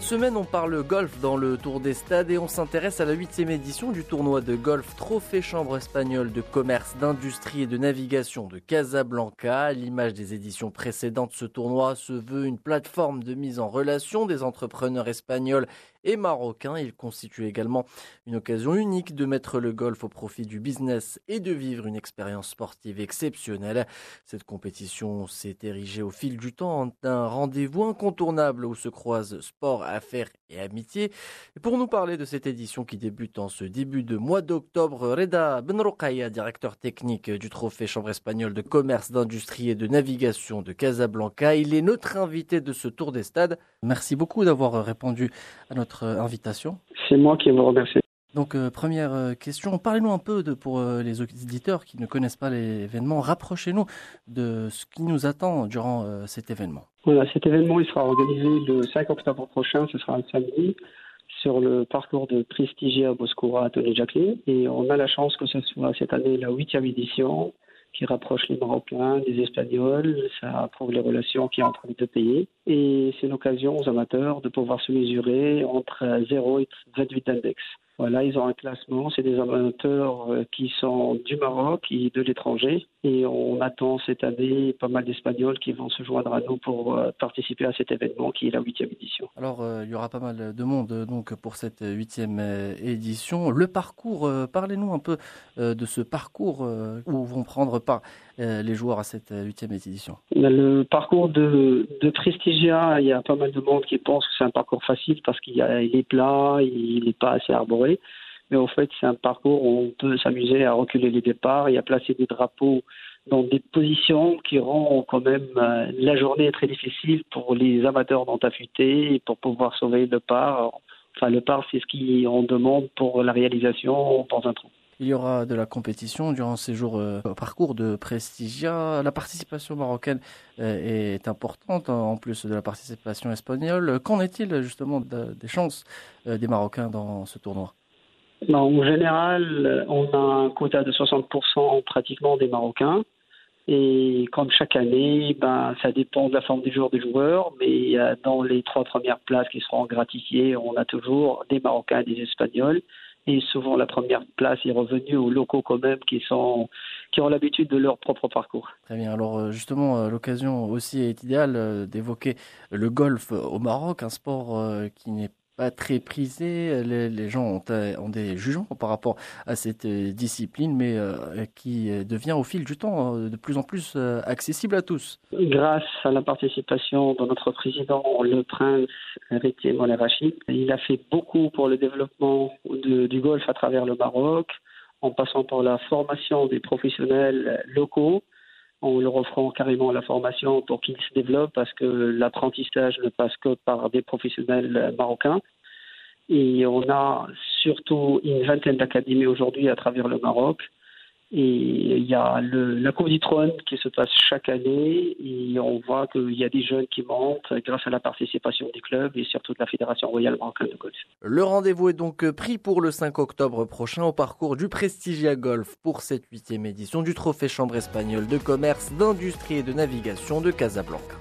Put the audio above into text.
semaine, on parle golf dans le Tour des Stades et on s'intéresse à la huitième édition du tournoi de golf Trophée Chambre espagnole de commerce, d'industrie et de navigation de Casablanca. L'image des éditions précédentes, ce tournoi se veut une plateforme de mise en relation des entrepreneurs espagnols et marocains. Il constitue également une occasion unique de mettre le golf au profit du business et de vivre une expérience sportive exceptionnelle. Cette compétition s'est érigée au fil du temps en un rendez-vous incontournable où se croisent sport, affaires et amitié. Et pour nous parler de cette édition qui débute en ce début de mois d'octobre, Reda Benrokaya, directeur technique du Trophée Chambre espagnole de commerce, d'industrie et de navigation de Casablanca, il est notre invité de ce tour des stades. Merci beaucoup d'avoir répondu à notre invitation. C'est moi qui vous remercie. Donc, euh, première euh, question, parlez-nous un peu de, pour euh, les auditeurs qui ne connaissent pas l'événement, rapprochez-nous de ce qui nous attend durant cet événement. Voilà, cet événement, il sera organisé le 5 octobre prochain, ce sera un samedi, sur le parcours de Prestigia Boscoura à Tony Jacqueline. Et on a la chance que ce soit cette année la huitième édition qui rapproche les Marocains des Espagnols. Ça prouve les relations qu'il y a entre les deux pays. Et c'est l'occasion aux amateurs de pouvoir se mesurer entre 0 et 28 index. Voilà, ils ont un classement. C'est des amateurs euh, qui sont du Maroc et de l'étranger. Et on attend cette année pas mal d'Espagnols qui vont se joindre à nous pour euh, participer à cet événement qui est la huitième édition. Alors, euh, il y aura pas mal de monde donc pour cette huitième édition. Le parcours, parlez-nous un peu de ce parcours où vont prendre part les joueurs à cette huitième édition. Le parcours de, de Prestigia, il y a pas mal de monde qui pense que c'est un parcours facile parce qu'il est plat, il n'est pas assez arboré. Mais au fait, c'est un parcours où on peut s'amuser à reculer les départs et à placer des drapeaux dans des positions qui rendent quand même euh, la journée très difficile pour les amateurs d'ont affûté et pour pouvoir sauver le par. Enfin, le par, c'est ce qu'on demande pour la réalisation dans un trou. Il y aura de la compétition durant ces jours euh, parcours de Prestigia. La participation marocaine euh, est importante en plus de la participation espagnole. Qu'en est-il justement des chances des Marocains dans ce tournoi? Ben, en général, on a un quota de 60% pratiquement des Marocains. Et comme chaque année, ben, ça dépend de la forme du jour des joueurs, mais dans les trois premières places qui seront gratifiées, on a toujours des Marocains et des Espagnols. Et souvent, la première place est revenue aux locaux quand même qui, sont, qui ont l'habitude de leur propre parcours. Très bien. Alors euh, justement, euh, l'occasion aussi est idéale euh, d'évoquer le golf au Maroc, un sport qui n'est pas très prisé. Les, gens ont, euh, ont, des jugements par rapport à cette euh, discipline, mais euh, qui devient au fil du temps de plus en plus accessible à tous. Grâce à la participation de notre président, le prince Héritier Moulay Rachid, il a fait beaucoup pour le développement du golf à travers le Maroc, en passant par la formation des professionnels locaux en leur offrant carrément la formation pour qu'ils se développent parce que l'apprentissage ne passe que par des professionnels marocains. Et on a surtout une vingtaine d'académies aujourd'hui à travers le Maroc et il y a le, la Trône qui se passe chaque année et on voit qu'il y a des jeunes qui montent grâce à la participation des clubs et surtout de la Fédération royale marocaine de golf. Le rendez-vous est donc pris pour le 5 octobre prochain au parcours du Prestigia Golf pour cette huitième édition du Trophée Chambre espagnole de commerce, d'industrie et de navigation de Casablanca.